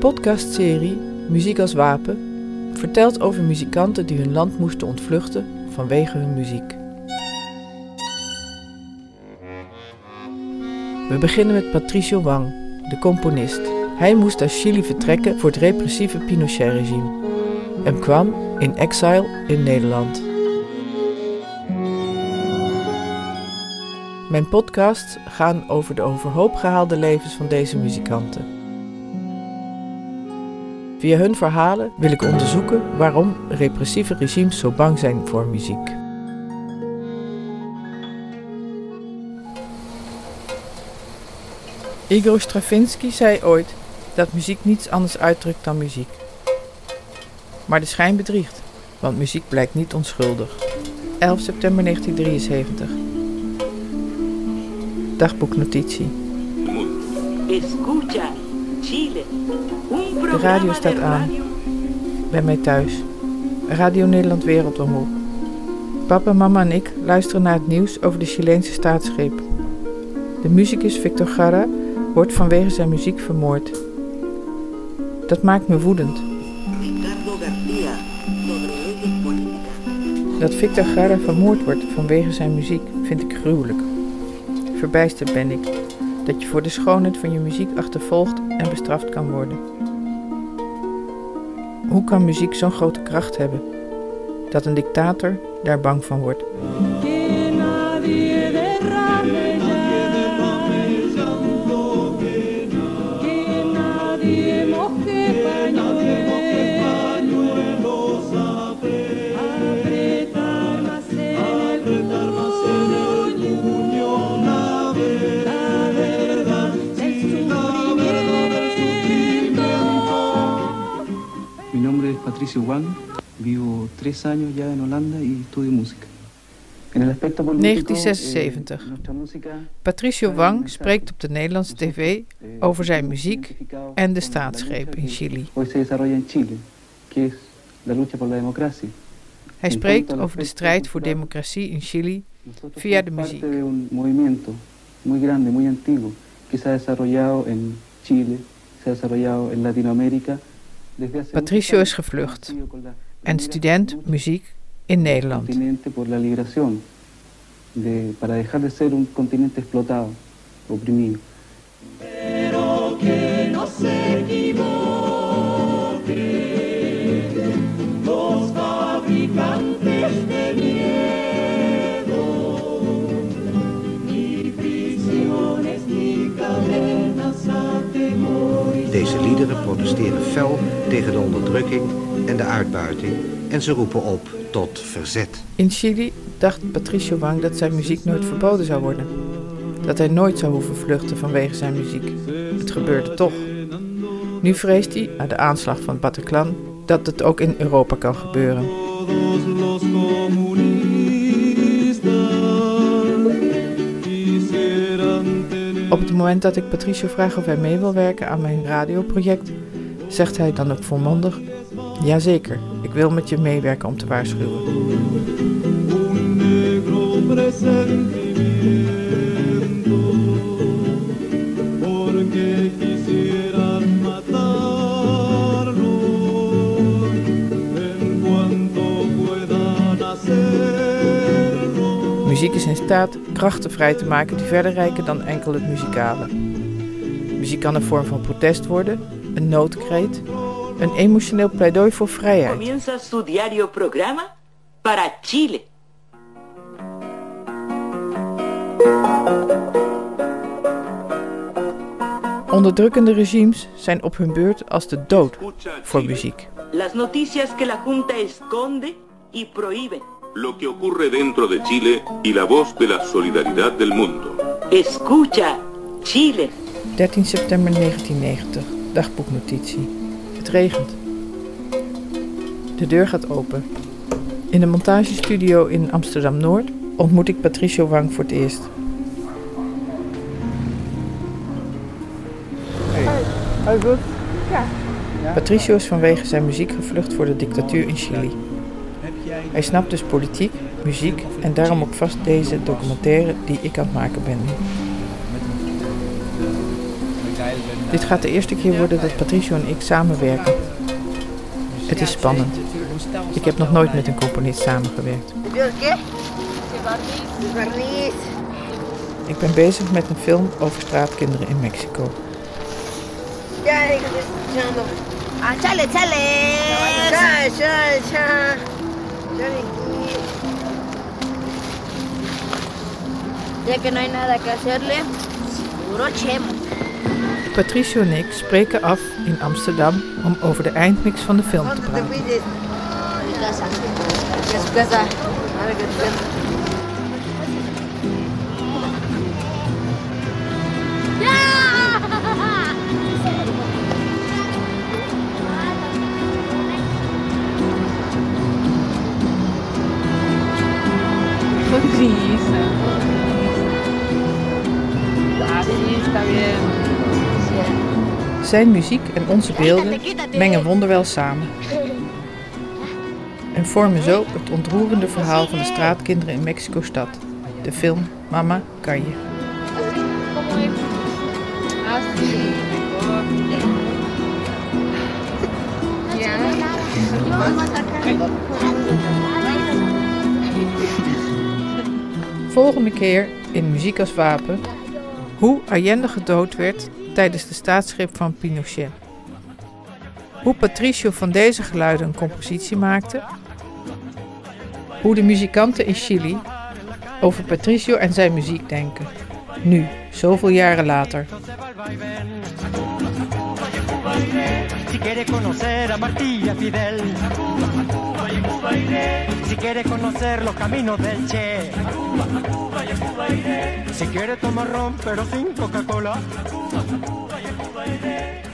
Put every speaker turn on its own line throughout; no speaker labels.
podcastserie Muziek als Wapen vertelt over muzikanten die hun land moesten ontvluchten vanwege hun muziek. We beginnen met Patricio Wang, de componist. Hij moest uit Chili vertrekken voor het repressieve Pinochet-regime en kwam in exile in Nederland. Mijn podcasts gaan over de overhoop gehaalde levens van deze muzikanten. Via hun verhalen wil ik onderzoeken waarom repressieve regimes zo bang zijn voor muziek. Igor Stravinsky zei ooit dat muziek niets anders uitdrukt dan muziek. Maar de schijn bedriegt, want muziek blijkt niet onschuldig. 11 september 1973. Dagboeknotitie. De radio staat aan. Bij mij thuis. Radio Nederland Wereldomroep. Papa, mama en ik luisteren naar het nieuws over de Chileense staatsgreep. De muzikus Victor Garra wordt vanwege zijn muziek vermoord. Dat maakt me woedend. Dat Victor Garra vermoord wordt vanwege zijn muziek vind ik gruwelijk. Verbijsterd ben ik dat je voor de schoonheid van je muziek achtervolgd en bestraft kan worden. Hoe kan muziek zo'n grote kracht hebben dat een dictator daar bang van wordt?
Patricio Wang, vivo tres años ya en Holanda y estudio música.
1976. Patricio Wang spreekt op de Nederlandse tv over zijn muziek en de staatsgreep in Chili. Hij spreekt over de strijd voor democratie in Chili via de muziek.
muy grande, muy antiguo, que se ha desarrollado en Chile, se ha desarrollado en Latinoamérica
Patricio is gevlucht en student muziek in Nederland.
para dejar de ser un continente explotado, oprimido. Deze liederen protesteren fel tegen de onderdrukking en de uitbuiting en ze roepen op tot verzet.
In Chili dacht Patricio Wang dat zijn muziek nooit verboden zou worden. Dat hij nooit zou hoeven vluchten vanwege zijn muziek. Het gebeurde toch. Nu vreest hij, na de aanslag van Bataclan, dat het ook in Europa kan gebeuren. Op het moment dat ik Patricio vraag of hij mee wil werken aan mijn radioproject, zegt hij dan ook volmondig: Jazeker, ik wil met je meewerken om te waarschuwen. In staat krachten vrij te maken die verder reiken dan enkel het muzikale. Muziek kan een vorm van protest worden, een noodkreet, een emotioneel pleidooi voor vrijheid. Comienza su diario programa para Chile. Onderdrukkende regimes zijn op hun beurt als de dood voor muziek. Las noticias que la Junta esconde y prohíbe. Lo que ocurre dentro de Chile y la voz de la solidaridad del mundo. Escucha, Chile. 13 september 1990 dagboeknotitie. Het regent. De deur gaat open. In de montagestudio in Amsterdam-Noord ontmoet ik Patricio Wang voor het eerst. Hey, Hoi, goed? Ja. Patricio is vanwege zijn muziek gevlucht voor de dictatuur in Chili. Hij snapt dus politiek, muziek en daarom ook vast deze documentaire die ik aan het maken ben. Dit gaat de eerste keer worden dat Patricio en ik samenwerken. Het is spannend. Ik heb nog nooit met een componist samengewerkt. Ik ben bezig met een film over straatkinderen in Mexico.
Ah, chale, chale. Ya que no hay nada que hacerle.
Patricio en ik spreken af in Amsterdam om over de eindmix van de film te praten. Zijn muziek en onze beelden mengen wonderwel samen. En vormen zo het ontroerende verhaal van de straatkinderen in Mexico-stad. De film Mama Calle. Volgende keer in Muziek als Wapen hoe Allende gedood werd tijdens de staatsgreep van Pinochet. Hoe Patricio van deze geluiden een compositie maakte. Hoe de muzikanten in Chili over Patricio en zijn muziek denken. Nu, zoveel jaren later. Si quiere conocer los caminos del Che, si quiere tomar ron pero sin Coca-Cola,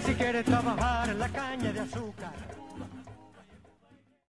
si quiere trabajar en la caña de azúcar.